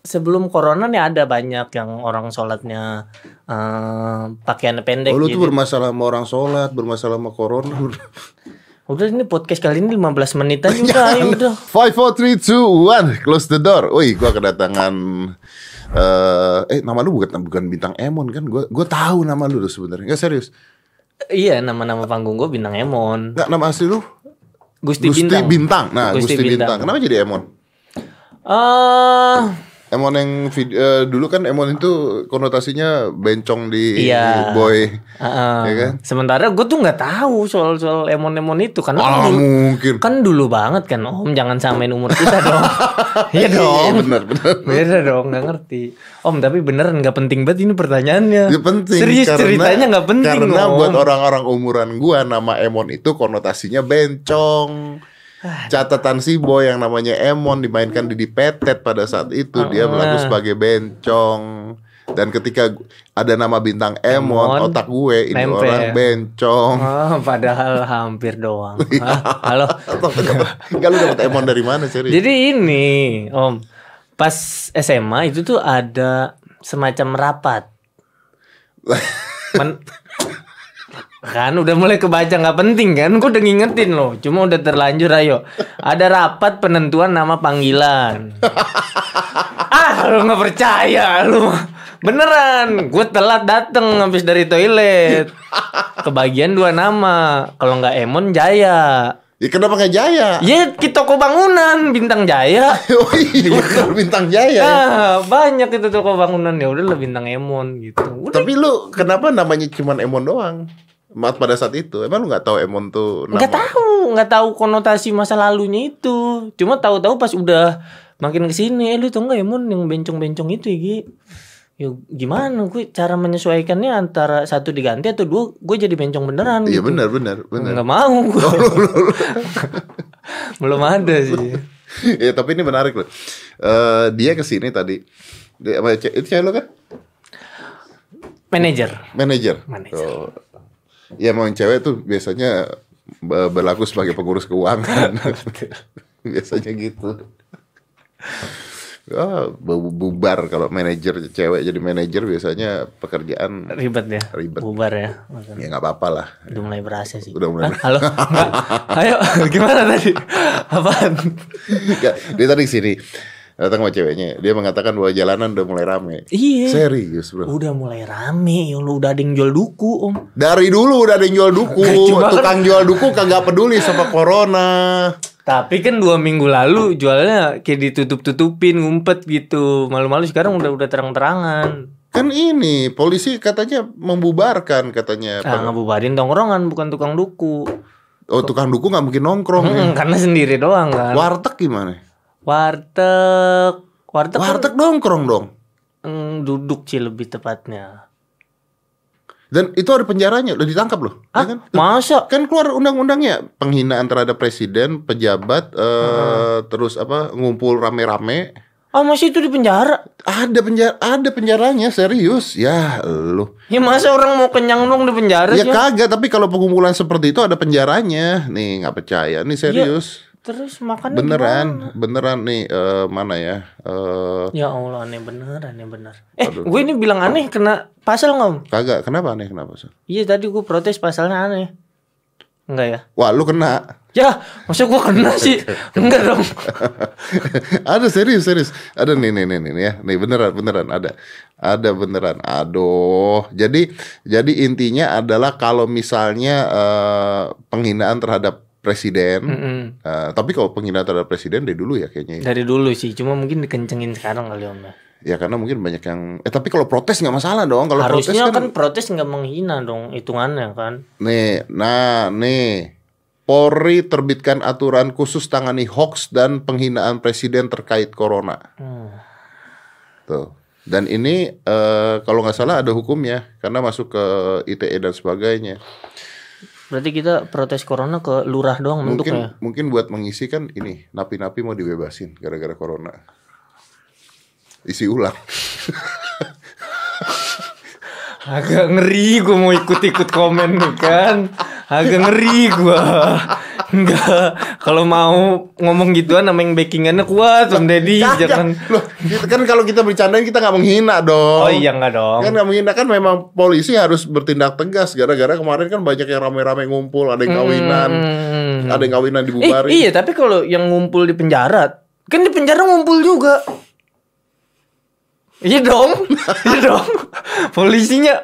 sebelum corona nih ada banyak yang orang sholatnya eh pakaian pendek Oh, lu gitu. tuh bermasalah sama orang sholat, bermasalah sama corona. Udah ini podcast kali ini 15 menitan juga udah. Five, four, three, two, one, close the door. Wih, gua kedatangan. eh eh, nama lu bukan bukan bintang Emon kan? Gua gua tahu nama lu tuh sebenarnya. Gak serius. Iya nama-nama panggung gue bintang Emon. Nggak nama asli lu? Gusti, Gusti Bintang. Bintang. Nah, Gusti, Gusti Bintang. Bintang. Kenapa jadi Emon? Eh Emon yang vid- eh, dulu kan Emon itu konotasinya bencong di Iya. boy. Heeh. Ya kan? Sementara gue tuh nggak tahu soal soal emon-emon itu karena kan Ah, dulu, mungkin. kan dulu banget kan Om jangan samain umur kita dong. Iya Iya, dong. benar, benar. Beda dong nggak ngerti. Om tapi beneran nggak penting banget ini pertanyaannya. Ya penting Serius karena- ceritanya nggak penting Karena Om. buat orang-orang umuran gua nama Emon itu konotasinya bencong. Catatan si boy yang namanya Emon dimainkan di Petet pada saat itu dia berlaku sebagai bencong. Dan ketika ada nama bintang Emon, Emon, otak gue ini orang bencong. Oh, padahal hampir doang. Hah? Halo. Enggak lu dapet Emon dari mana serius? Jadi ini, Om, pas SMA itu tuh ada semacam rapat. Men- kan udah mulai kebaca nggak penting kan? Gue udah ngingetin loh. Cuma udah terlanjur ayo. Ada rapat penentuan nama panggilan. ah, lu nggak percaya lu. Beneran, gue telat dateng habis dari toilet. Kebagian dua nama. Kalau nggak Emon Jaya. Ya kenapa nggak Jaya? Ya ke toko bangunan bintang Jaya. oh iya, bener, bintang Jaya. ya. Ah, banyak itu toko bangunan ya udah lah bintang Emon gitu. Udah Tapi lu kenapa namanya cuman Emon doang? Maaf pada saat itu, emang lu nggak tahu Emon tuh nama? nggak tahu, nggak tahu konotasi masa lalunya itu. Cuma tahu-tahu pas udah makin ke sini, eh lu tau nggak Emon yang bencong-bencong itu ya Gi? Ya gimana gue cara menyesuaikannya antara satu diganti atau dua gue jadi bencong beneran Iya gitu. benar benar benar. Nggak mau gue. Belum ada sih. ya tapi ini menarik loh. Eh dia ke sini tadi. Dia, apa, itu cewek lu kan? Manajer. Manajer. Manajer. Oh. Ya mau yang cewek tuh biasanya be- berlaku sebagai pengurus keuangan. biasanya gitu. Bu- bubar kalau manajer cewek jadi manajer biasanya pekerjaan Ribet ya. Ribet. Bubar ya. Maksudnya. ya nggak apa-apa lah. Udah mulai berasa sih. Udah mulai. Hah? Halo? Ayo, gimana tadi? Apaan? Dia tadi sini datang sama ceweknya. Dia mengatakan bahwa jalanan udah mulai rame. Iya. Serius bro. Udah mulai rame, ya Allah udah ada yang jual duku, Om. Dari dulu udah ada yang jual duku. Kan- Tukang jual duku kagak peduli sama corona. Tapi kan dua minggu lalu jualnya kayak ditutup-tutupin, ngumpet gitu. Malu-malu sekarang udah udah terang-terangan. Kan ini polisi katanya membubarkan katanya. Nah, ngebubarin tongkrongan bukan tukang duku. Oh tukang duku nggak mungkin nongkrong. ya. Hmm, karena sendiri doang kan. Warteg gimana? Warteg, warteg, kan, Warteg nongkrong dong. mm, duduk sih lebih tepatnya. Dan itu ada penjaranya, udah ditangkap loh. ya Ah, kan? masa? Kan keluar undang-undangnya penghinaan terhadap presiden, pejabat, eh, terus apa ngumpul rame-rame. Ah, masih itu di penjara? Ada penjara, ada penjaranya serius. Ya lu. Ya masa orang mau kenyang dong di penjara Ya sih? kagak, tapi kalau pengumpulan seperti itu ada penjaranya. Nih nggak percaya, nih serius. Terus makannya beneran, gimana? beneran nih eh, mana ya? Eh, Ya Allah aneh bener, aneh bener. Eh, gue ini bilang aneh kena pasal nggak? Om? kagak, kenapa aneh kenapa? Son? Iya tadi gue protes pasalnya aneh. Enggak ya? Wah lu kena. Ya, masa gue kena sih? Enggak dong. ada serius serius. Ada nih nih nih nih ya. Nih beneran beneran ada. Ada beneran. Aduh. Jadi jadi intinya adalah kalau misalnya eh, penghinaan terhadap presiden. Mm-mm. eh, tapi kalau penghinaan terhadap presiden dari dulu ya kayaknya. ya. Dari dulu sih, cuma mungkin dikencengin sekarang kali om ya. Ya karena mungkin banyak yang. Eh tapi kalau protes nggak masalah dong. Kalau protes Harusnya kan, kan protes nggak menghina dong hitungannya kan. Nih, nah nih. Polri terbitkan aturan khusus tangani hoax dan penghinaan presiden terkait corona. Hmm. Tuh. Dan ini eh, kalau nggak salah ada hukumnya karena masuk ke ITE dan sebagainya. Berarti kita protes corona ke lurah doang Mungkin bentuknya. mungkin buat mengisi kan ini napi-napi mau dibebasin gara-gara corona. Isi ulang. Agak ngeri gue mau ikut-ikut komen nih kan. Agak ngeri gue. Enggak, kalau mau ngomong gituan nama yang backingannya kuat Om Deddy Kagak. jangan. Loh, kita- kan kalau kita bercandain kita nggak menghina dong. oh iya nggak dong. Kan nggak menghina. Kan memang polisi harus bertindak tegas. Gara-gara kemarin kan banyak yang rame-rame ngumpul, ada yang kawinan, Hmm. ada yang kawinan Eh, dibubarin. iya tapi kalau yang ngumpul di penjara kan di penjara ngumpul juga. Iya dong. Iya dong. Polisinya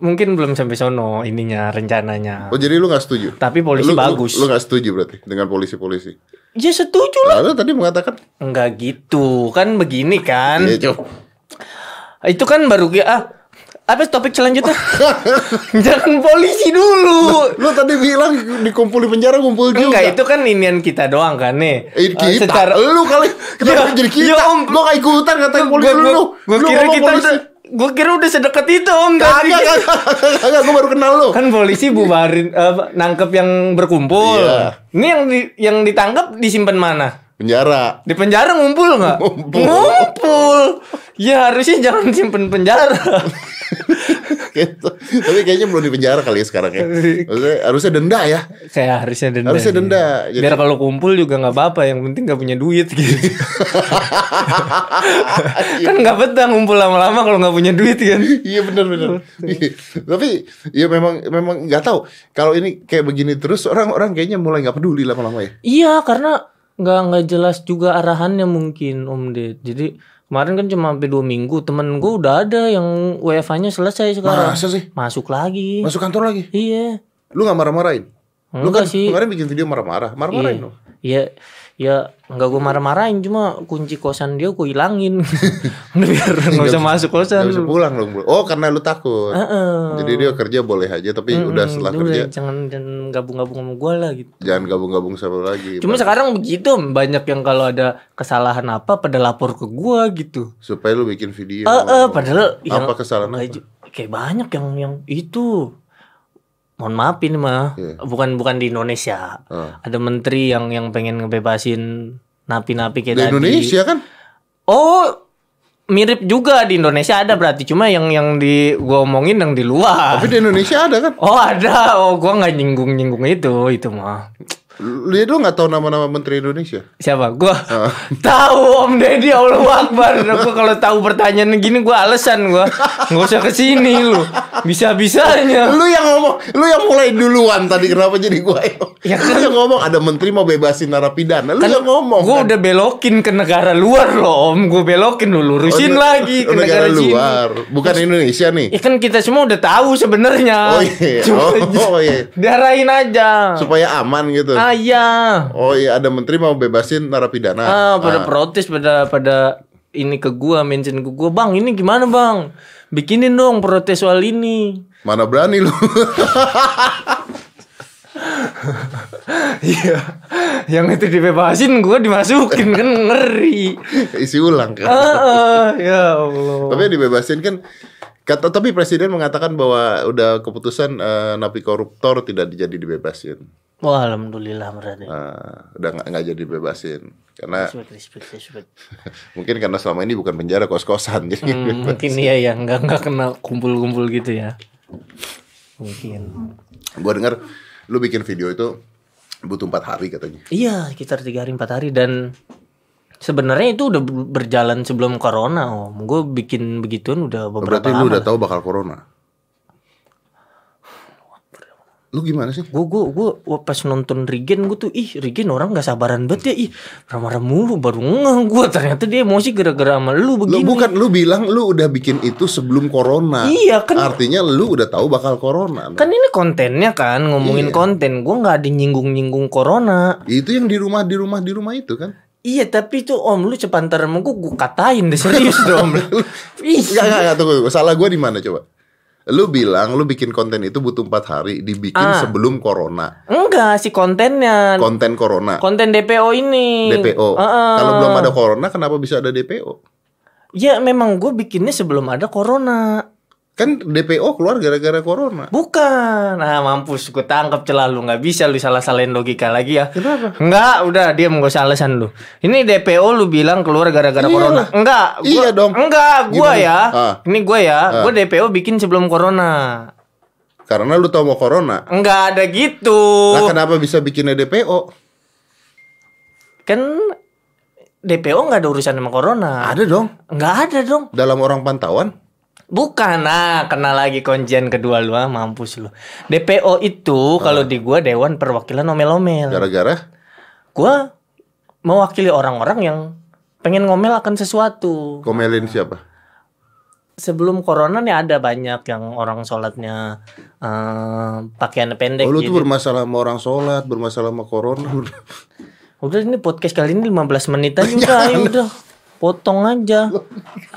mungkin belum sampai sono ininya rencananya Oh jadi lu nggak setuju? tapi polisi lu, lu- bagus Lu nggak setuju berarti dengan polisi-polisi? ya setuju lah Lalu tadi mengatakan, Enggak gitu kan begini kan ya coba. itu kan baru ya ah apa topik selanjutnya jangan polisi dulu Lu tadi bilang dikumpul di penjara ngumpul juga. enggak itu kan inian kita doang kan nih Eh, kita, lu kali kenapa Ya, jadi kita? ya, Om. Gua gak ikutan ngatain polisi Gua- lu. gua- gua Lu kira kita polisi. Gua kira udah sedekat itu om tadi Kagak, kagak, kagak, gua baru kenal lu. kan polisi bubarin apa, nangkep yang berkumpul Iya. ini yang di, yang ditangkap disimpan mana Penjara. di penjara ngumpul nggak Ngumpul. ngumpul ya harusnya jangan simpen penjara gitu. Tapi kayaknya belum di penjara kali ya sekarang ya. Maksudnya harusnya denda ya. kayak harusnya denda Harusnya denda. Jadi- biar kalau kumpul juga nggak apa-apa yang penting nggak punya duit gitu kan nggak betah ngumpul lama-lama kalau nggak punya duit kan Iya benar benar. Iya. Tapi ya memang memang nggak tahu kalau ini kayak begini terus orang-orang kayaknya mulai nggak peduli lama-lama ya. iya karena nggak nggak jelas juga arahannya mungkin om Ded jadi kemarin kan cuma sampai dua minggu temen gue udah ada yang WFH-nya selesai sekarang Masa sih? masuk lagi Masuk kantor lagi. iya Lu nggak marah-marahin? Lu kan sih. kemarin bikin video marah-marah. Marah-marahin Iya. dong. Iya, ya nggak gue marah-marahin cuma kunci kosan dia gue hilangin. Biar nggak usah masuk kosan. Gak usah pulang dong. bro. Oh karena lu takut. Heeh. Jadi dia kerja boleh aja tapi udah setelah Udah, kerja jangan jangan gabung-gabung sama gue lah gitu. jangan gabung-gabung sama lu lagi. Cuma sekarang begitu banyak yang kalau ada kesalahan apa pada lapor ke gue gitu. supaya lu bikin video. Eh, eh, padahal yang- apa kesalahan apa? kayak banyak yang yang itu. Mohon maaf ini mah Iya. bukan bukan di Indonesia. Ah. Ada menteri yang yang pengen ngebebasin napi-napi kayak Di tadi. Indonesia kan? Oh, mirip juga di Indonesia ada berarti cuma yang yang di gua omongin yang di luar. Tapi di Indonesia ada kan? Oh ada, oh gua nggak nyinggung nyinggung itu itu mah. Lu nggak tahu nama-nama menteri Indonesia? Siapa? Gua Ah. tahu Om Deddy Allah Akbar. Gua kalau tahu pertanyaan gini gua alasan gua nggak usah ke sini lu. Bisa bisanya. Lu yang ngomong, lu yang mulai duluan tadi kenapa jadi gua yang, Ya lu kan- yang ngomong ada menteri mau bebasin narapidana. Lu yang ngomong. Gua kan? udah belokin ke negara luar loh Om. Gua belokin dulu, lurusin Oh, lagi ke oh, negara, sini. luar, bukan Indonesia nih. Ya kan kita semua udah tahu sebenarnya. Oh iya, Cuma oh, oh iya. diarahin aja. Supaya aman gitu. Ah iya. Oh iya, ada menteri mau bebasin narapidana. Ah, pada protes pada pada ini ke gua mention ke gua, "Bang, ini gimana, Bang? Bikinin dong protes soal ini." Mana berani lu? Iya. Yang itu dibebasin gua dimasukin kan ngeri. Isi ulang kan. Ah, ah, ya Allah. Tapi yang dibebasin kan kata tapi presiden mengatakan bahwa udah keputusan eh, napi koruptor tidak jadi dibebasin. Wah, alhamdulillah berarti. Nah, udah nggak jadi dibebasin karena Respect, respect, respect. mungkin karena selama ini bukan penjara kos-kosan jadi Hmm, mungkin iya ya, nggak nggak kena kumpul-kumpul gitu ya. Mungkin. gua dengar lu bikin video itu butuh empat hari katanya Iya, sekitar tiga hari empat hari dan sebenarnya itu udah berjalan sebelum corona om. Gue bikin begituan udah beberapa berarti lu udah tahu bakal corona lu gimana sih Gue gue gue pas nonton Regen gue tuh ih Regen orang nggak sabaran banget ya ih marah-marah mulu baru ngeh gue ternyata dia emosi gara-gara sama lu lu begini. bukan lu bilang lu udah bikin itu sebelum corona Iya, kan- artinya lu udah tahu bakal corona Kan ini kontennya kan ngomongin Iya. konten. Gue nggak ada nyinggung-nyinggung corona. itu yang di rumah di rumah di rumah itu kan Iya tapi tuh om lu sama gue gue katain deh serius dong. Ih. Enggak, enggak, tunggu. Salah gua di mana coba? Lu bilang lu bikin konten itu butuh empat hari dibikin Ah. sebelum corona. Enggak si kontennya. Konten corona. konten DPO ini. DPO. Heeh. Kalau belum ada corona kenapa bisa ada DPO? Ya memang gue bikinnya sebelum ada corona. Kan DPO keluar gara-gara corona. Bukan. Nah mampus gue tangkap celah lu nggak bisa lu salah salahin logika lagi ya. Kenapa? Enggak, udah dia mau usah alasan lu. Ini DPO lu bilang keluar gara-gara Iya corona. Enggak, gua, Iya dong. Enggak, gua Gimana? ya. Ah. Ini gua ya. Ah. Gua DPO bikin sebelum corona. Karena lu tahu mau corona. Enggak ada gitu. Lah kenapa bisa bikinnya DPO? kan DPO nggak ada urusan sama corona. Ada dong. Nggak ada dong. Dalam orang pantauan. Bukan, nah kena lagi kuncian kedua lu ah, mampus lu. DPO itu kalau di gua Dewan Perwakilan Omel-Omel. Gara-gara Gua mewakili orang-orang yang pengen ngomel akan sesuatu. komelin siapa? Sebelum corona nih ada banyak yang orang sholatnya eh pakaian pendek Oh, lu gitu. tuh bermasalah sama orang sholat, bermasalah sama corona. Udah ini podcast kali ini 15 menitan juga, ayo udah. Potong aja.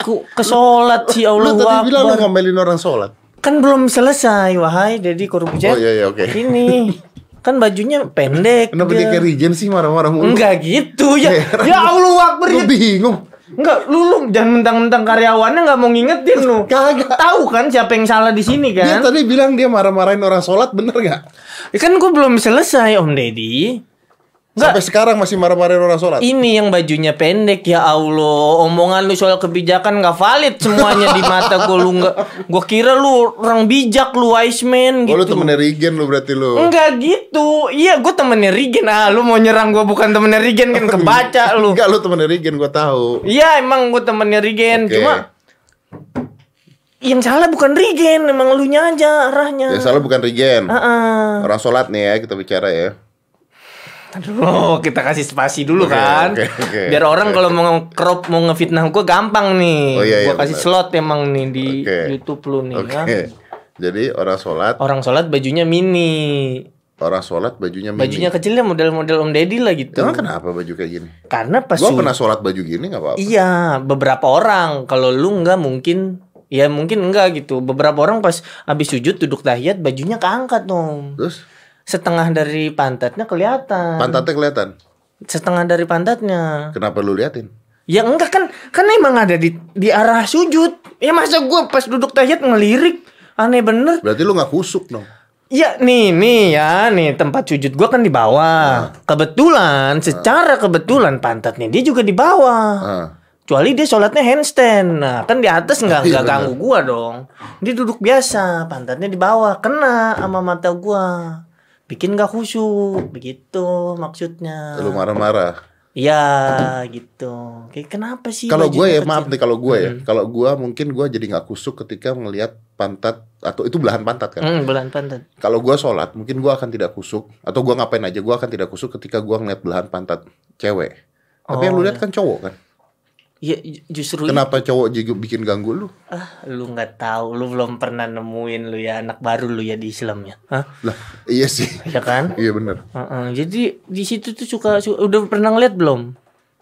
Ku ke sholat sih lu Allah tadi bilang lu ngomelin orang sholat. Kan belum selesai, wahai Dedi Corbuzier. Oh iya iya oke. Ini kan bajunya pendek. Kenapa dia. dia kayak Regen sih marah-marah mulu? Enggak gitu ya. Heran. Ya Allah Akbar Lu ya. bingung. Enggak, lu lu jangan mentang-mentang karyawannya nggak mau ngingetin lu. Kagak. Tahu kan siapa yang salah di sini Dia kan? tadi bilang dia marah-marahin orang sholat bener gak? Ya kan gue belum selesai Om Deddy. Enggak. Sampai sekarang masih marah-marahin orang sholat. Ini yang bajunya pendek ya Allah. Omongan lu soal kebijakan nggak valid semuanya di mata gue lu nggak. Gue kira lu orang bijak lu wise man Oh lu gitu. temennya Regen lu berarti lu. Enggak gitu. Iya, gue temennya Rigen. Ah, lu mau nyerang gue bukan temennya Rigen kan kebaca lu. Enggak lu temennya Regen gua tahu. Iya, emang gue temennya Rigen. Oke. Cuma yang salah bukan Rigen, emang lu aja arahnya. Ya salah bukan Regen. Heeh. Orang sholat nih ya kita bicara ya. Aduh, kita kasih spasi dulu Oke, kan. oke, oke. Biar orang kalau mau crop mau ngefitnah gue gampang nih. Oh, iya, iya, gue kasih benar. slot emang nih di Oke. YouTube lu nih Oke. ya. Jadi orang sholat, Orang sholat bajunya mini. orang sholat bajunya mini. Bajunya kecilnya model-model Om Deddy lah gitu. Emang kenapa baju kayak gini? Karena pas Gua su- pernah sholat baju gini gak apa-apa. Iya, beberapa orang. Kalau lu nggak mungkin ya mungkin enggak gitu. Beberapa orang pas habis sujud duduk tahiyat bajunya keangkat dong. Terus Setengah dari pantatnya kelihatan. pantatnya kelihatan. Setengah dari pantatnya. Kenapa lu liatin? Ya enggak kan kan emang ada di di arah sujud. Ya masa gua pas duduk tahiyat ngelirik aneh bener. Berarti lu gak kusuk dong. Ya nih nih ya nih tempat sujud gua kan di bawah. Kebetulan secara kebetulan pantatnya dia juga di bawah. Ah. Kecuali dia sholatnya handstand. Nah, kan di atas nggak Iya, nggak ganggu gua dong. Dia duduk biasa, pantatnya di bawah, kena sama mata gua. Bikin gak khusyuk, begitu maksudnya. Lu marah-marah. Iya, gitu. Kayak kenapa sih? Kalau gue ya kecil? maaf nih kalau gue ya. Hmm. Kalau gue mungkin gue jadi nggak kusuk ketika melihat pantat atau itu belahan pantat kan. Hmm, belahan pantat. Kalau gue sholat mungkin gue akan tidak kusuk atau gue ngapain aja gue akan tidak kusuk ketika gue ngeliat belahan pantat cewek. Tapi yang lu Oh, lihat kan cowok kan. Iya, ju- justru Kenapa cowok juga bikin ganggu lu? ah, lu nggak tahu, lu belum pernah nemuin lu ya anak baru lu ya di Islamnya. Hah? Lah iya sih. Ya kan? Iya bener. Heeh, Jadi di situ tuh suka, su- udah pernah ngeliat belum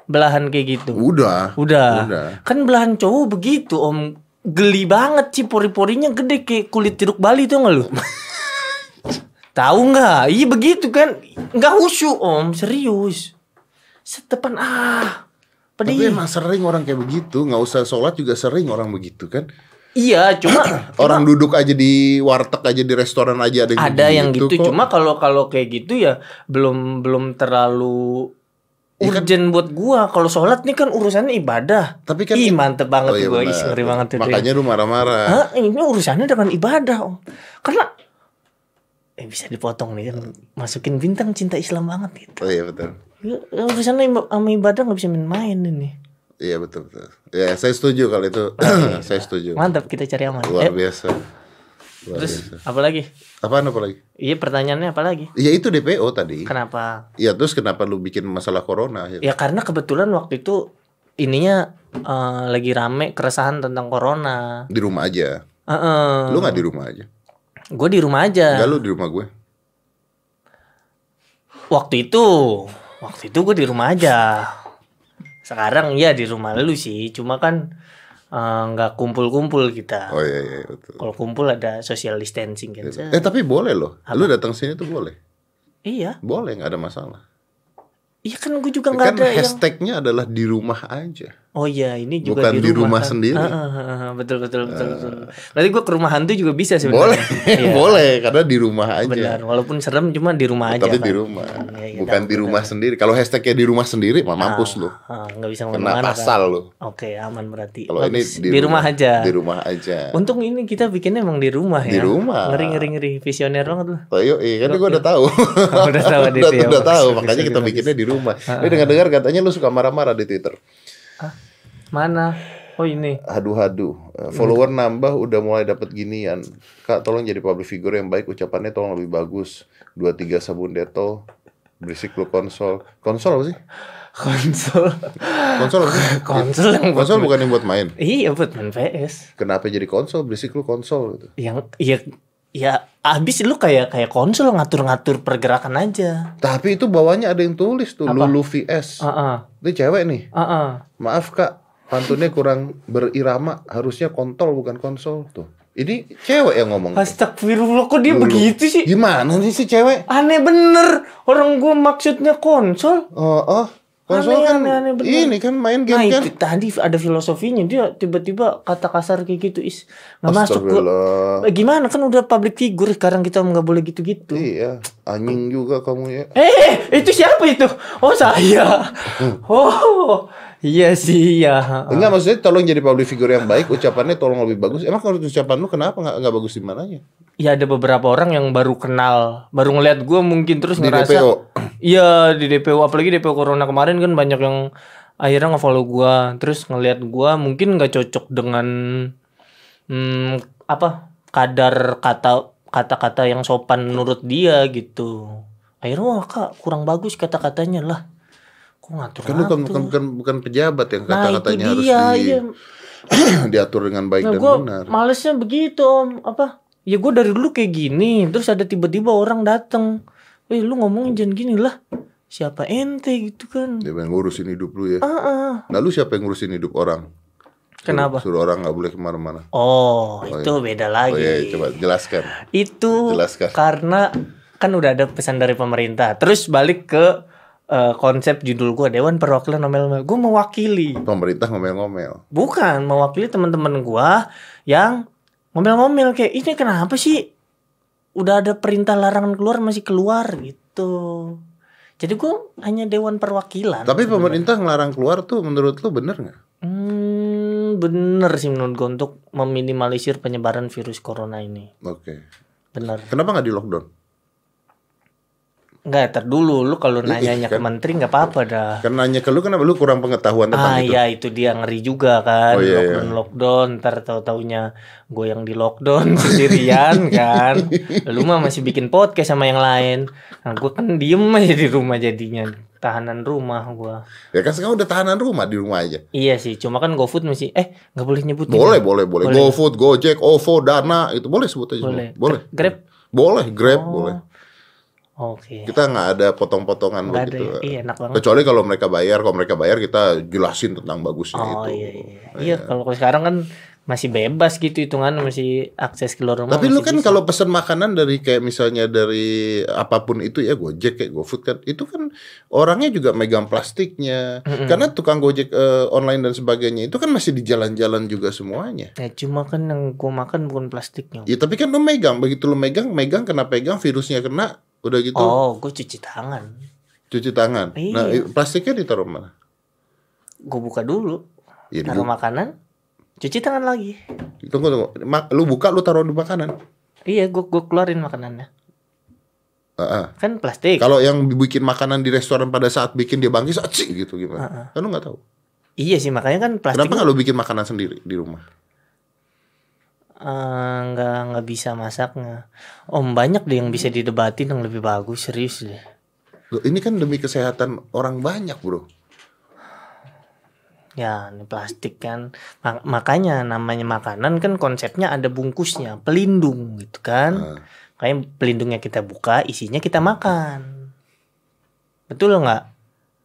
belahan kayak gitu? Udah. Udah. Udah. Kan belahan cowok begitu om geli banget sih pori-porinya gede kayak kulit jeruk Bali tuh nggak lu? Tahu nggak? Iya begitu kan? Nggak khusyuk om serius. Setepan ah. Tapi emang sering orang kayak begitu. nggak usah sholat juga sering orang begitu kan. Iya cuma Orang duduk aja di warteg aja di restoran aja ada yang ada yang gitu. kok. Cuma kalau kalau kayak gitu ya belum belum terlalu kan- urgent buat gua. Kalau sholat nih kan urusannya ibadah. Tapi kan Ih mantep banget Oh, iya gua. Ih, ngeri banget tuh. dia. Makanya lu marah-marah. Hah, ini urusannya dengan ibadah, Om. Karena eh bisa dipotong nih kan masukin bintang cinta Islam banget gitu. Oh iya betul. Ya, Urusannya im- sama ibadah nggak bisa main-main ini. Iya betul betul. Ya saya setuju kalau itu. saya setuju. Mantap kita cari aman. Luar Eh, biasa. Luar terus biasa. apa lagi? Apaan apa lagi? Iya pertanyaannya apa lagi? Ya itu DPO tadi. Kenapa? Ya terus kenapa lu bikin masalah corona? akhirnya? Ya karena kebetulan waktu itu ininya eh, lagi rame keresahan tentang corona. Di rumah aja. Heeh. Lu nggak di rumah aja? Gue di rumah aja. Enggak lu di rumah gue. Waktu itu, waktu itu gue di rumah aja. Sekarang ya di rumah lu sih, cuma kan eh, nggak kumpul-kumpul kita. Oh iya iya betul. Kalau kumpul ada social distancing kan. Eh tapi boleh loh. Lu datang sini tuh boleh. Iya, Boleh nggak ada masalah. iya kan gue juga nggak Kan ada yang. hashtagnya adalah di rumah aja. Oh iya, ini juga Bukan di rumah kan? sendiri. Ah, ah, ah, ah, betul betul betul betul. Berarti gua ke rumah hantu juga bisa sebenarnya. Boleh, Iya, boleh karena di rumah aja. Benar, walaupun serem cuma di rumah aja. Tapi kan? di rumah, Iya, iya, bukan di rumah sendiri. Kalau hashtagnya di rumah sendiri, mah mampus lu. Ah, nggak bisa Kena ke mana-mana. kan? pasal lu. Oke, aman berarti. Kalau ini Bagus. di, rumah, aja. Di rumah aja. Untung ini kita bikinnya emang di rumah ya. Di rumah. Ngeri ngeri ngeri visioner banget lah. Oh, iya, iya, kan gue udah tahu. udah tahu udah, ya. tahu, makanya kita bikinnya di rumah. Ini dengar-dengar katanya lu suka marah-marah di Twitter. Mana? Oh ini. Aduh-aduh, Eh, follower nambah udah mulai dapat ginian. Kak, tolong jadi public figure yang baik, ucapannya tolong lebih bagus. 23 sabun detol, berisik lu konsol. Konsol apa sih? Konsol. Konsol apa sih? Konsol yang buat Konsol bukan yang buat main. Iya buat main PS. Kenapa jadi konsol? Berisik lu konsol gitu. Yang ya ya abis lu kayak kayak konsol ngatur-ngatur pergerakan aja. Tapi itu bawahnya ada yang tulis tuh, Lulu VS. Heeh. Ini cewek nih. Heeh. Maaf kak, pantunnya kurang berirama, harusnya kontol bukan konsol tuh. Ini cewek yang ngomong. Astagfirullah kok dia Lulu. begitu sih? Gimana nih si cewek? Aneh bener. Orang gua maksudnya konsol. Oh, oh konsol Aneh, kan aneh, aneh, bener. ini kan main Nah game kan. itu tadi ada filosofinya dia tiba-tiba kata kasar kayak gitu is nggak masuk gua. Eh, Gimana kan udah public figure sekarang kita nggak boleh gitu-gitu. Iya, anjing juga kamu ya. Eh, itu siapa itu? Oh, saya. Oh, iya sih, ya. Enggak maksudnya tolong jadi public figure yang baik, ucapannya tolong lebih bagus. Emang kalau ucapan lu kenapa nggak nggak bagus di mananya? Ya ada beberapa orang yang baru kenal, baru ngeliat gue mungkin terus Di ngerasa. DPO. Iya di DPO, apalagi DPO Corona kemarin kan banyak yang akhirnya ngefollow gue, terus ngeliat gue mungkin nggak cocok dengan hmm, apa kadar kata kata-kata yang sopan menurut dia gitu. Akhirnya wah kak kurang bagus kata-katanya lah. Kok ngatur Kan bukan, bukan bukan bukan pejabat yang Nah itu kata-katanya harus dia, di- iya. diatur dengan baik Nah, dan gue benar. malesnya begitu om apa? Ya gue dari dulu kayak gini, terus ada tiba-tiba orang datang, eh lu ngomongin jangan gini lah, siapa ente gitu kan? Dia pengen ngurusin hidup lu ya. Ah, ah. Nah lu siapa yang ngurusin hidup orang? Suruh- Kenapa? Suruh orang nggak boleh ke mana-mana. Oh, itu beda Oh lagi. iya, coba jelaskan. Itu Jelaskan. karena kan udah ada pesan dari pemerintah. Terus balik ke eh, konsep judul gue Dewan Perwakilan Ngomel-ngomel. Gue mewakili, Pemerintah ngomel-ngomel. bukan mewakili teman-teman gue yang ngomel-ngomel kayak ini kenapa sih? Udah ada perintah larangan keluar masih keluar gitu. Jadi gue hanya Dewan Perwakilan. Tapi pemerintah ngelarang keluar tuh menurut lu bener nggak? Hmm, bener sih menurut gue untuk meminimalisir penyebaran virus corona ini. Oke. Bener. Kenapa nggak di lockdown? Enggak, ntar dulu lu kalau nanyanya ke kan. menteri nggak apa-apa dah. Kan nanya ke lu kenapa lu kurang pengetahuan tentang Ah itu? iya itu dia ngeri juga kan Oh, iya, lockdown lockdown ntar tahu taunya gue yang di lockdown sendirian kan lu mah masih bikin podcast sama yang lain nah gue kan diem aja di rumah jadinya tahanan rumah gue Ya kan sekarang udah tahanan rumah di rumah aja. iya sih cuma kan GoFood masih eh nggak boleh nyebut Boleh, boleh, boleh. Boleh. GoFood, Gojek, OVO, Dana, itu boleh sebut aja. boleh semua. Boleh. Grab Boleh, Grab, Oh, boleh. Oke Kita nggak ada potong-potongan begitu. ya iya enak banget Kecuali kalau mereka bayar, kalau mereka bayar kita jelasin tentang bagusnya oh itu. iya iya iya kalau sekarang kan masih bebas gitu hitungan masih akses keluar rumah Tapi lu kan bisa. kalau pesan makanan dari kayak misalnya dari apa pun itu ya Gojek kayak GoFood kan itu kan orangnya juga megang plastiknya. Karena tukang Gojek eh, online dan sebagainya itu kan masih di jalan-jalan juga semuanya. ya cuma kan yang gue makan bukan plastiknya Ya tapi kan lu megang, begitu lu megang, megang kena pegang virusnya kena, udah gitu oh gue cuci tangan cuci tangan. Iya. Nah, plastiknya ditaruh mana? gue buka dulu Ya, taruh makanan cuci tangan lagi tunggu tunggu. Ma- lu buka lu taruh di makanan. iya gue gue keluarin makanannya Heeh. kan plastik Kalau yang bikin makanan di restoran pada saat bikin dia bangkis acing gitu gimana? Kan lu nggak tahu. iya sih makanya kan plastik Kenapa nggak lu bikin makanan sendiri di rumah? Eh, nggak nggak bisa masaknya. Om banyak deh yang bisa didebatin yang lebih bagus serius deh. Loh, ini kan demi kesehatan orang banyak, Bro. ya ini plastik kan. Ma- makanya namanya makanan kan konsepnya ada bungkusnya pelindung gitu kan. Nah, kayak pelindungnya kita buka isinya kita makan. Betul nggak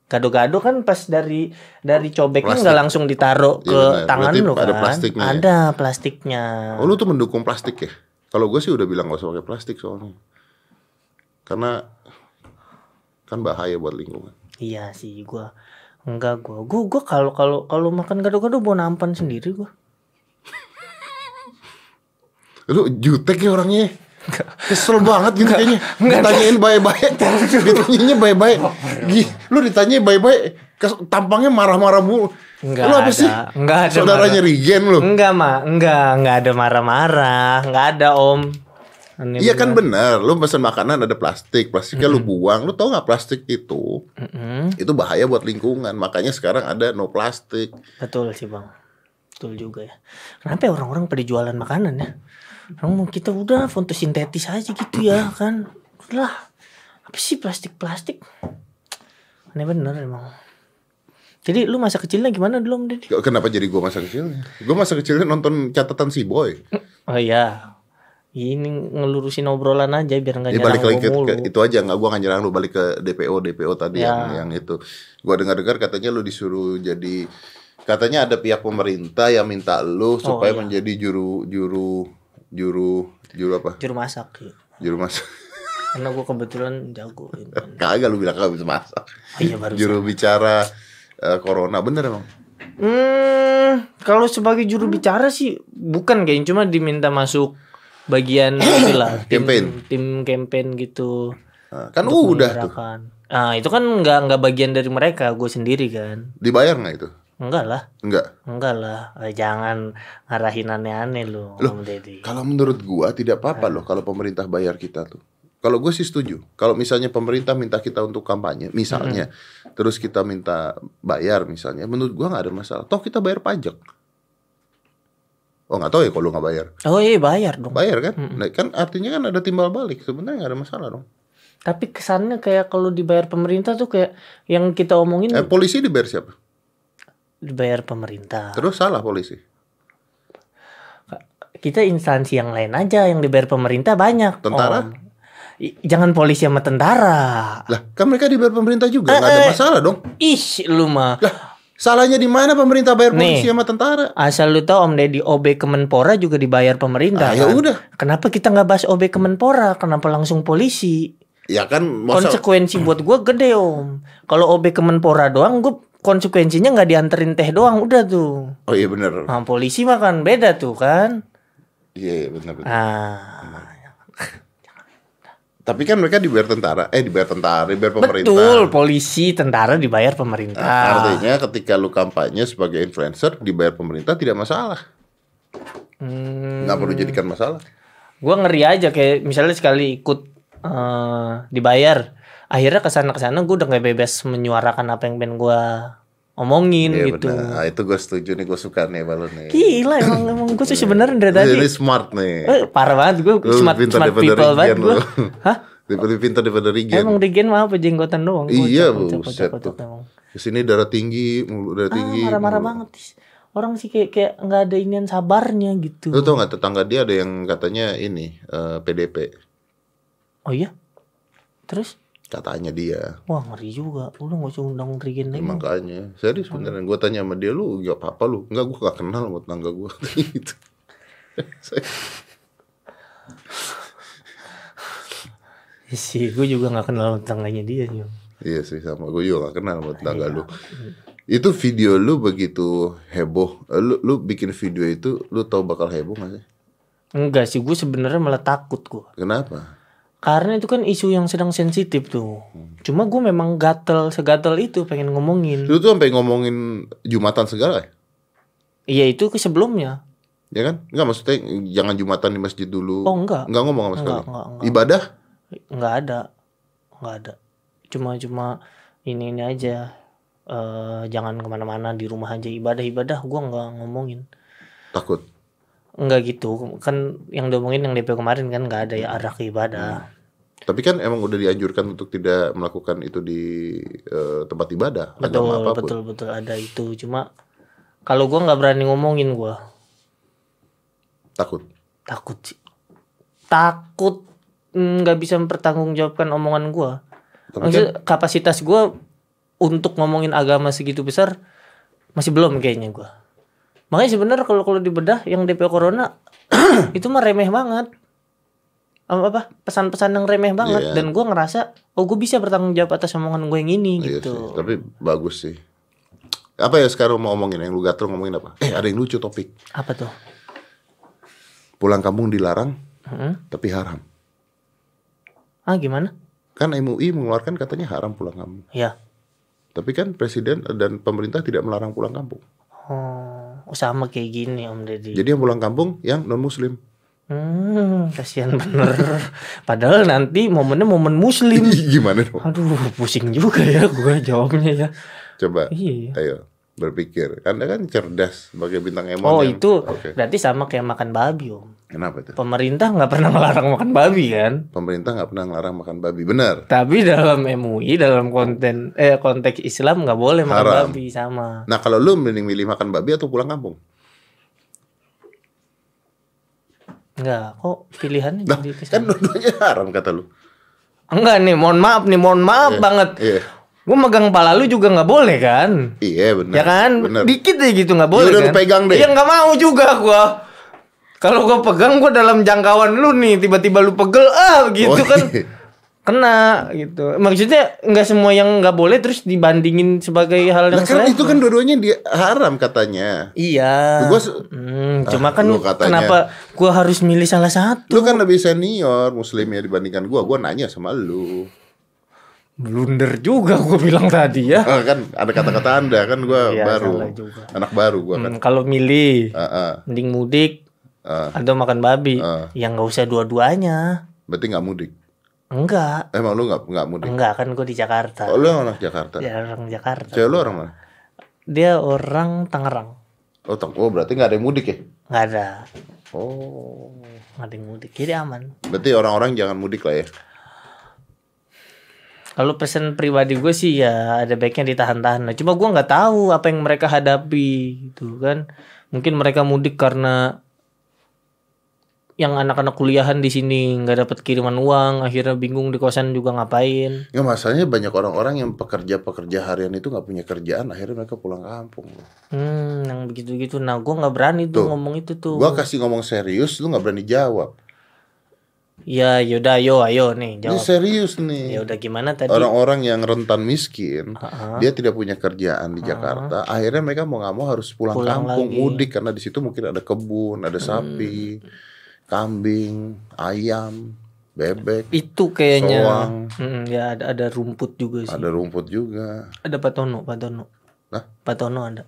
gado-gado kan pas dari dari cobeknya nggak langsung ditaruh Iya ke tangan Berarti lo kan ada plastiknya ya? ada plastiknya Oh, lu tuh mendukung plastik ya? Kalau gue sih udah bilang gak usah pakai plastik soalnya. Karena kan bahaya buat lingkungan. iya sih gua Enggak gua. Gua gua kalau kalau kalau makan gado-gado bawa nampan sendiri gua. Lu jutek ya orangnya. Kesel banget gitu kayaknya. Ditanyain baik-baik. Ditanyainnya baik-baik. Lu ditanyain baik-baik. Tampangnya marah-marah mulu. Enggak lu apa ada. sih? Enggak ada Saudaranya Rigen lu. Enggak, Ma. Enggak, enggak ada marah-marah. Enggak ada, Om. Aneh Iya kan bener, lu pesen makanan ada plastik, plastiknya lu buang, lu tau nggak plastik itu, Mm-mm. itu bahaya buat lingkungan, makanya sekarang ada no plastik. Betul sih, Bang. Betul juga ya. Kenapa ya orang-orang pada jualan makanan ya? Orang kita udah fotosintetis aja gitu ya kan. Lah, apa sih plastik-plastik? Aneh bener emang. Jadi lu masa kecilnya gimana dulu Deddy? Kenapa jadi gua masa kecilnya? Gua masa kecilnya nonton catatan si boy. Oh iya. Ini ngelurusin obrolan aja biar nggak nyerang balik lagi ke, mulu. ke- itu aja nggak gua nggak nyerang lu balik ke DPO DPO tadi Ya. yang yang itu. Gua dengar-dengar katanya lu disuruh jadi katanya ada pihak pemerintah yang minta lu supaya iya. menjadi juru juru juru juru apa? Juru masak. ya. Juru masak. Karena gue kebetulan jago. ini. Kagak lu bilang kagak bisa masak. Iya baru. Juru bicara eh, corona bener emang. Hmm, kalau sebagai juru bicara sih bukan kayaknya cuma diminta masuk bagian inilah tim, Campaign. tim campaign gitu. Nah, kan udah tuh. menyuarakan. Ah itu kan nggak nggak bagian dari mereka, gue sendiri kan. Dibayar nggak itu? Enggak lah, Enggak. enggak lah. Eh, jangan ngarahin aneh-aneh lu, Om Deddy. Kalau menurut gua tidak apa-apa loh kalau pemerintah bayar kita tuh. Kalau gue sih setuju. Kalau misalnya pemerintah minta kita untuk kampanye, misalnya, terus kita minta bayar misalnya, menurut gua nggak ada masalah. Toh kita bayar pajak. Oh nggak tahu ya kalau nggak bayar. Oh iya bayar dong. Bayar kan? Nah, kan artinya kan ada timbal balik. Sebenarnya nggak ada masalah dong. Tapi kesannya kayak kalau dibayar pemerintah tuh kayak yang kita omongin Eh, polisi dibayar siapa? Dibayar pemerintah. Terus salah polisi. Kita instansi yang lain aja yang dibayar pemerintah banyak. Tentara? Om. Jangan polisi sama tentara. Lah, kan mereka dibayar pemerintah juga, nggak ada eh. masalah dong. Ih, lu mah. Lah, salahnya di mana pemerintah bayar Nih. polisi sama tentara? Asal lu tahu Om Deddy OB Kemenpora juga dibayar pemerintah. Ah, ya kan? udah. Kenapa kita nggak bahas OB Kemenpora? Kenapa langsung polisi? Ya kan, masa Konsekuensi buat gua gede Om. Kalau OB Kemenpora doang, gua konsekuensinya nggak dianterin teh doang, udah tuh. Oh iya bener. Nah, polisi mah kan beda tuh kan. Iya, iya bener, bener. Ah, Tapi kan mereka dibayar tentara, eh dibayar tentara, dibayar pemerintah. betul. Polisi, tentara dibayar pemerintah. Nah, artinya ketika lu kampanye sebagai influencer dibayar pemerintah tidak masalah. Hmm, Nggak perlu jadikan masalah. gua ngeri aja kayak misalnya sekali ikut eh, dibayar, akhirnya ke sana ke sana gue udah nggak bebas menyuarakan apa yang pengen gua omongin Iya gitu. benar. Nah, itu gue setuju nih, gue suka nih balon nih. Gila emang emang gue tuh sebenarnya dari tadi Ini smart nih. eh, parah banget gue smart pintar smart people banget gue. Hah? Lebih pintar daripada Regen. Emang Regen mah apa jenggotan doang. Iya, kocak emang. Ke sini darah tinggi, mulu darah Ah, tinggi. marah-marah mulu. banget. Orang sih kayak kayak nggak ada inian sabarnya gitu. Lu tau gak tetangga dia ada yang katanya ini eh, PDP. Oh iya? Terus? Katanya dia. Wah ngeri juga. Lu nggak usah undang Regen lagi. Makanya serius beneran gue tanya sama dia lu gak apa-apa lu Enggak gue gak kenal sama tetangga gue gitu. sih gue juga nggak kenal tetangganya dia sih Iya sih sama gue juga gak kenal sama tetangga lu Itu video lu begitu heboh Eh, Lu, lu bikin video itu lu tahu bakal heboh gak sih? enggak sih gue sebenarnya malah takut gue Kenapa? Karena itu kan isu yang sedang sensitif tuh. Cuma gue memang gatel segatel itu pengen ngomongin. Lu tuh sampai ngomongin Jumatan segala ya? iya itu ke sebelumnya. Ya kan? Enggak maksudnya jangan Jumatan di masjid dulu. Oh enggak. Enggak ngomong sama Enggak, sekali. Enggak, enggak. Ibadah? nggak ada. Nggak ada. Cuma cuma ini ini aja. Eh jangan ke mana-mana di rumah aja. Ibadah ibadah. Gue nggak ngomongin. Takut? Nggak gitu. Kan yang diomongin yang DP kemarin kan nggak ada ya arah ke ibadah Tapi kan emang udah dianjurkan untuk tidak melakukan itu di eh, tempat ibadah betul apa pun. betul betul. Ada itu. Cuma kalau gue nggak berani ngomongin gue Takut. takut sih. Takut mm, nggak bisa mempertanggungjawabkan omongan gue Tapi kan Maksudnya kapasitas gue untuk ngomongin agama segitu besar masih belum kayaknya gue makanya sebenarnya kalau kalau dibedah yang DP corona itu mah remeh banget apa apa pesan-pesan yang remeh banget Iya. dan gue ngerasa oh gue bisa bertanggung jawab atas omongan gue yang ini Iya gitu sih, tapi bagus sih. Apa ya sekarang mau ngomongin yang lu gatel ngomongin apa? Eh ada yang lucu topik. Apa tuh? Pulang kampung dilarang Hmm? tapi haram. Ah gimana? Kan MUI mengeluarkan katanya haram pulang kampung. Ya. Tapi kan presiden dan pemerintah tidak melarang pulang kampung. Oh, sama kayak gini Om Deddy. Jadi yang pulang kampung yang non muslim. Hmm, kasihan bener. Padahal nanti momennya momen muslim. Gimana dong? Aduh, pusing juga ya gue jawabnya ya. Coba. Iya. Ayo berpikir. Anda kan cerdas sebagai bintang emon. Oh yang- itu Oke. berarti sama kayak makan babi om. Kenapa itu? Pemerintah nggak pernah melarang makan babi kan? Pemerintah nggak pernah ngelarang makan babi. Benar. Tapi dalam MUI dalam konten eh konteks Islam nggak boleh makan Haram. babi sama. Nah kalau lu mending milih makan babi atau pulang kampung? Enggak, kok pilihannya Nah, jadi ke kan dua-duanya haram kata lu. Enggak nih, mohon maaf nih, mohon maaf banget. Iya. Gue megang kepala lu juga nggak boleh kan? Iya benar. ya kan? Benar. Dikit aja gitu nggak boleh udah lu kan? pegang deh. Iya nggak mau juga gua. Kalau gua pegang gua dalam jangkauan lu nih, tiba-tiba lu pegel ah gitu Oh, kan. iya. Kena gitu. Maksudnya nggak semua yang nggak boleh terus dibandingin sebagai hal Nah yang kan selevel. itu kan dua-duanya dia haram katanya. Iya. Gua Hmm, cuma Ah, kan katanya. kenapa gua harus milih salah satu? Lu kan lebih senior muslimnya dibandingkan gua. Gua nanya sama lu. Blunder juga gua bilang tadi ya. Ah, kan ada kata-kata Anda kan gua Iya, baru. Anak baru gua kan. Hmm, kalau milih Ah, ah, mending mudik ah. atau makan babi, Ah. yang nggak usah dua-duanya. Berarti nggak mudik. Enggak, Emang lu nggak nggak mudik? enggak kan gue di Jakarta. Oh, lu anak Jakarta. Dia orang Jakarta. Cewek lu orang mana? Dia orang Tangerang. Oh, tong. Oh, berarti nggak ada yang mudik ya? Nggak ada, Oh. nggak ada yang mudik. Jadi aman. Berarti orang-orang jangan mudik lah ya. Kalau pesan pribadi gue sih ya ada baiknya ditahan-tahan. Nah, cuma gue nggak tahu apa yang mereka hadapi gitu kan. Mungkin mereka mudik karena yang anak-anak kuliahan di sini nggak dapat kiriman uang, akhirnya bingung di kosan juga ngapain. Ya masalahnya banyak orang-orang yang pekerja-pekerja harian itu nggak punya kerjaan, akhirnya mereka pulang kampung. Hmm, yang begitu-gitu. Nah, gue nggak berani tuh, Tuh. ngomong itu tuh. Gua kasih ngomong serius, lu nggak berani jawab. Ya, yaudah, ayo, ayo nih Ini jawab. serius nih. Ya udah gimana tadi? Orang-orang yang rentan miskin, Ha-ha. dia tidak punya kerjaan di Jakarta, akhirnya mereka mau nggak mau harus pulang, Pulang kampung, lagi. Hmm. mudik karena di situ mungkin ada kebun, ada sapi, kambing, ayam, bebek, Itu kayaknya. Soang. Hmm, ya ada ada rumput juga sih. ada rumput juga. Ada Patono, Patono. Hah? Patono ada.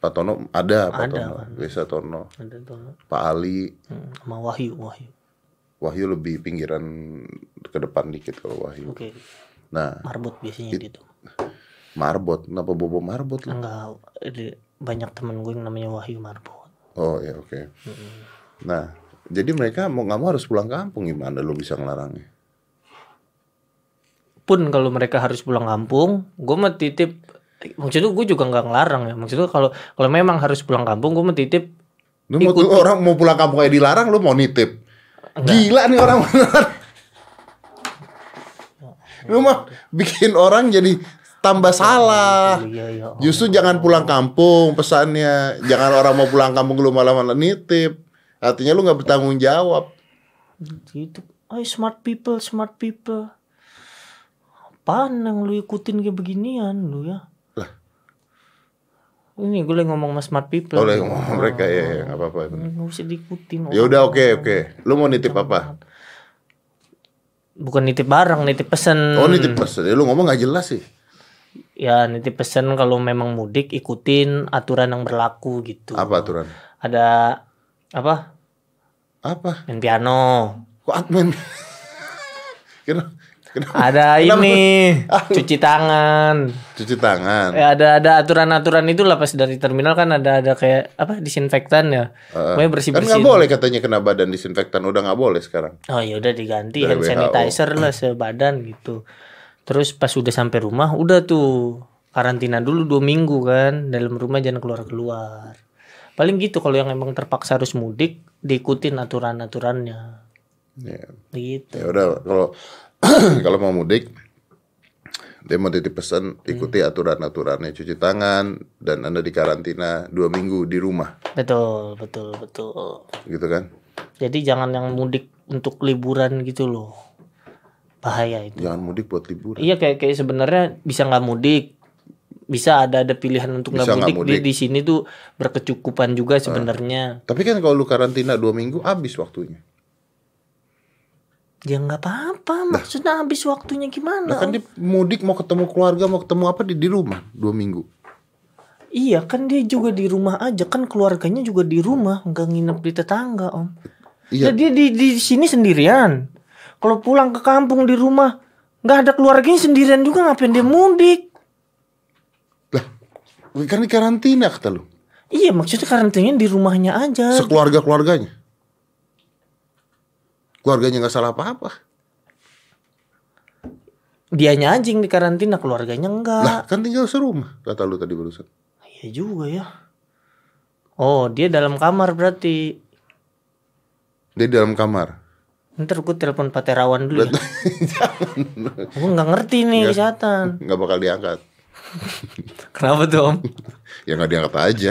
Pak Tono ada, Pak Ada, Tono. Desa Tono, Ada Tono. Pak Ali, Hmm, sama Wahyu, Wahyu. Wahyu lebih pinggiran ke depan dikit kalau Wahyu. Oke. Nah, Marbot biasanya gitu. marbot, kenapa bobo marbot lu? Enggak, banyak temen gue yang namanya Wahyu Marbot. Oh ya oke. Nah, jadi mereka mau nggak mau harus pulang kampung gimana lu bisa ngelarangnya? Pun kalau mereka harus pulang kampung, gue mah titip maksudnya gue juga nggak ngelarang ya. Maksudnya kalau kalau memang harus pulang kampung, gue mah titip Lu mau tuh orang mau pulang kampung kayak dilarang, lu mau nitip? Gila nih orang beneran. lu mah bikin orang jadi tambah salah. Iya, iya. Justru jangan pulang kampung pesannya. Jangan orang mau pulang kampung lu malah malah nitip. Artinya lu nggak bertanggung jawab. gitu ay smart people smart people apaan yang lu ikutin kayak beginian lu ya Lah. ini gue lagi ngomong sama smart people Oleh ngomong mereka ya, ya nggak apa-apa. nggak usah diikutin Ya udah oke oke. Lu mau nitip apa? bukan nitip barang nitip pesen Oh nitip pesan. Ya, lu ngomong nggak jelas sih. ya nitip pesen kalau memang mudik ikutin aturan yang berlaku gitu Apa aturan? ada apa Apa? main piano Kok admin? Kenapa? Kenapa? ada ini cuci tangan Cuci tangan. Ya ada ada aturan-aturan itu lah pas dari terminal kan ada ada kayak apa disinfektan ya. Pokoknya bersih Kan bersih. nggak boleh katanya kena badan disinfektan udah nggak boleh sekarang. Oh ya udah diganti Dari hand WHO. sanitizer lah sebadan gitu. Terus pas udah sampai rumah udah tuh karantina dulu dua minggu kan dalam rumah jangan keluar keluar. Paling gitu kalau yang emang terpaksa harus mudik diikutin aturan-aturannya. Ya, Gitu. ya udah kalau kalau mau mudik dia mau titip pesan ikuti aturan-aturannya cuci tangan dan anda di karantina dua minggu di rumah Betul betul betul. gitu kan Jadi jangan yang mudik untuk liburan gitu loh. Bahaya itu. jangan mudik buat liburan Iya kayak kayak sebenarnya bisa nggak mudik, bisa ada ada pilihan untuk nggak mudik. Dia mudik. di sini tuh berkecukupan juga sebenarnya. Tapi kan kalau lu karantina dua minggu habis waktunya. Ya nggak apa-apa. Maksudnya habis waktunya gimana? Nah kan dia mudik mau ketemu keluarga mau ketemu apa di di rumah dua minggu. Iya kan dia juga di rumah aja kan keluarganya juga di rumah nggak nginep di tetangga om. Iya. Nah, dia di di sini sendirian. Kalau pulang ke kampung di rumah nggak ada keluarganya sendirian juga ngapain dia mudik? Kan di karantina kata lu. Iya maksudnya karantinanya di rumahnya aja. Sekeluarga keluarganya. Keluarganya nggak salah apa-apa. Dianya yang di karantina keluarganya enggak. Lah kan tinggal serumah kata lu tadi barusan. Iya juga ya. Oh dia dalam kamar berarti. Dia di dalam kamar. Ntar gue telepon Pak Terawan dulu ya. Gue nggak ngerti nih kesehatan. nggak bakal diangkat. Kenapa tuh om? Ya nggak diangkat aja.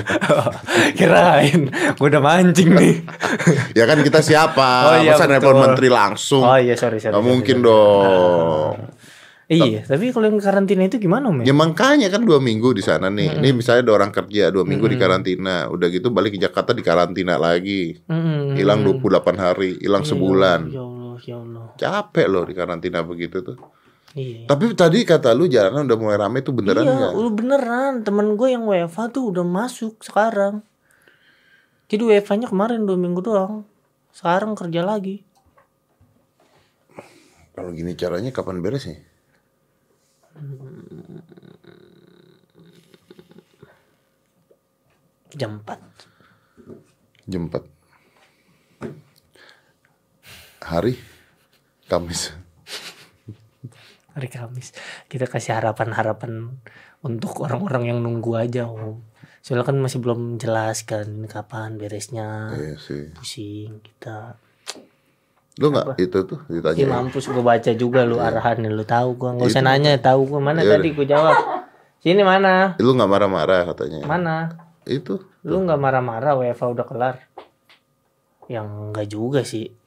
Kirain gue udah mancing nih. ya kan kita siapa? Oh, iya, Masa nelpon menteri langsung? Oh iya sorry sorry. Sorry, mungkin sorry. dong. Iya tapi kalau yang karantina itu gimana om? ya? Ya makanya kan dua minggu di sana nih. Ini misalnya ada orang kerja dua minggu di karantina, udah gitu balik ke Jakarta di karantina lagi. Hilang 28 hari, hilang sebulan. Ya Allah ya Allah. Capek loh di karantina begitu tuh. Iya. Tapi tadi kata lu jalanan udah mulai rame tuh beneran iya, nggak? udah beneran. Temen gue yang WFA tuh udah masuk sekarang. Jadi WFA-nya kemarin dua minggu doang. Sekarang kerja lagi. Kalau gini caranya kapan beres nih? Jam 4. Jam 4 Hari Kamis. Hari Kamis. Kita kasih harapan-harapan untuk orang-orang yang nunggu aja om. Soalnya kan masih belum jelas kan kapan beresnya. Iya sih. pusing kita. Lu nggak itu tuh ya? ditanya? mampus gue baca juga lu arahan lu. Tahu gua nggak usah Itu. nanya tahu gua. Mana Ya tadi gue jawab? Sini mana? Lu nggak marah-marah katanya? mana? Itu. lu nggak marah-marah WFA udah kelar. Yang enggak juga sih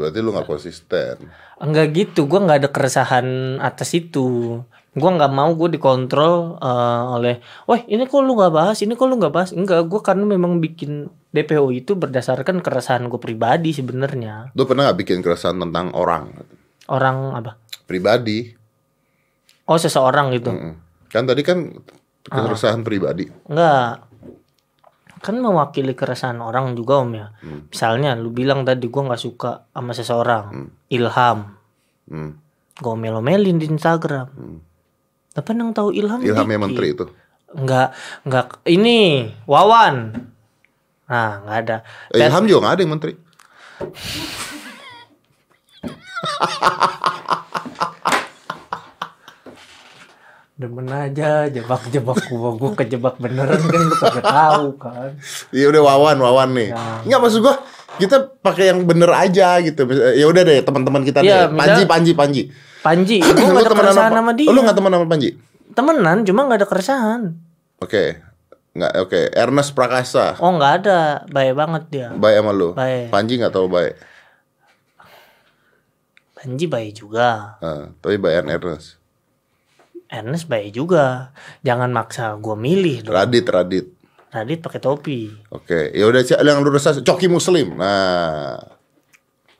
Berarti lu nggak konsisten. Enggak gitu, gua nggak ada keresahan atas itu. Gua nggak mau gue dikontrol eh, oleh, wah ini kok lu nggak bahas, ini kok lu nggak bahas. Enggak, gua karena memang bikin DPO itu berdasarkan keresahan gue pribadi sebenarnya. Lu pernah nggak bikin keresahan tentang orang? Orang apa? Pribadi. Oh seseorang gitu. Mm-mm. Kan tadi kan keresahan pribadi. Enggak. Kan mewakili keresahan orang juga om ya. Hmm. Misalnya lu bilang tadi gua nggak suka sama seseorang, Ilham. Hmm. Gue melomelin di Instagram. Tapi yang tahu Ilham Ilhamnya dikit. menteri itu. Enggak, enggak. Ini Wawan. Nah, enggak ada. Eh, Ilham juga nggak ada yang menteri. Demen aja jebak-jebak gua, gua kejebak beneran kan lu kagak tahu kan. Iya udah Wawan, Wawan nih. Ya. Nggak maksud gua kita pakai yang bener aja gitu. Ya udah deh teman-teman kita Iya, deh. Panji, Panji, Panji. Panji, gua enggak ada temenan keresahan sama- sama dia. Oh, Lu nggak teman sama Panji? Temenan, cuma enggak ada keresahan. Oke. Nggak, oke. Ernest Prakasa. Oh, enggak ada. Baik banget dia. Baik sama lu. Baik. Panji nggak tahu baik. Panji baik juga. Nah, tapi baik Ernest. Ernest baik juga. Jangan maksa gua milih dong. Radit, Radit. Radit pakai topi. Oke. Ya udah yang lu resah Coki Muslim. Nah.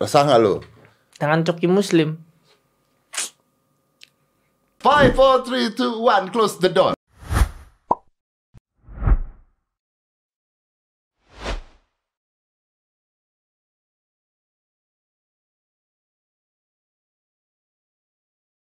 Resah nggak lu? Tangan coki muslim. Five, four, three, two, one, close the door.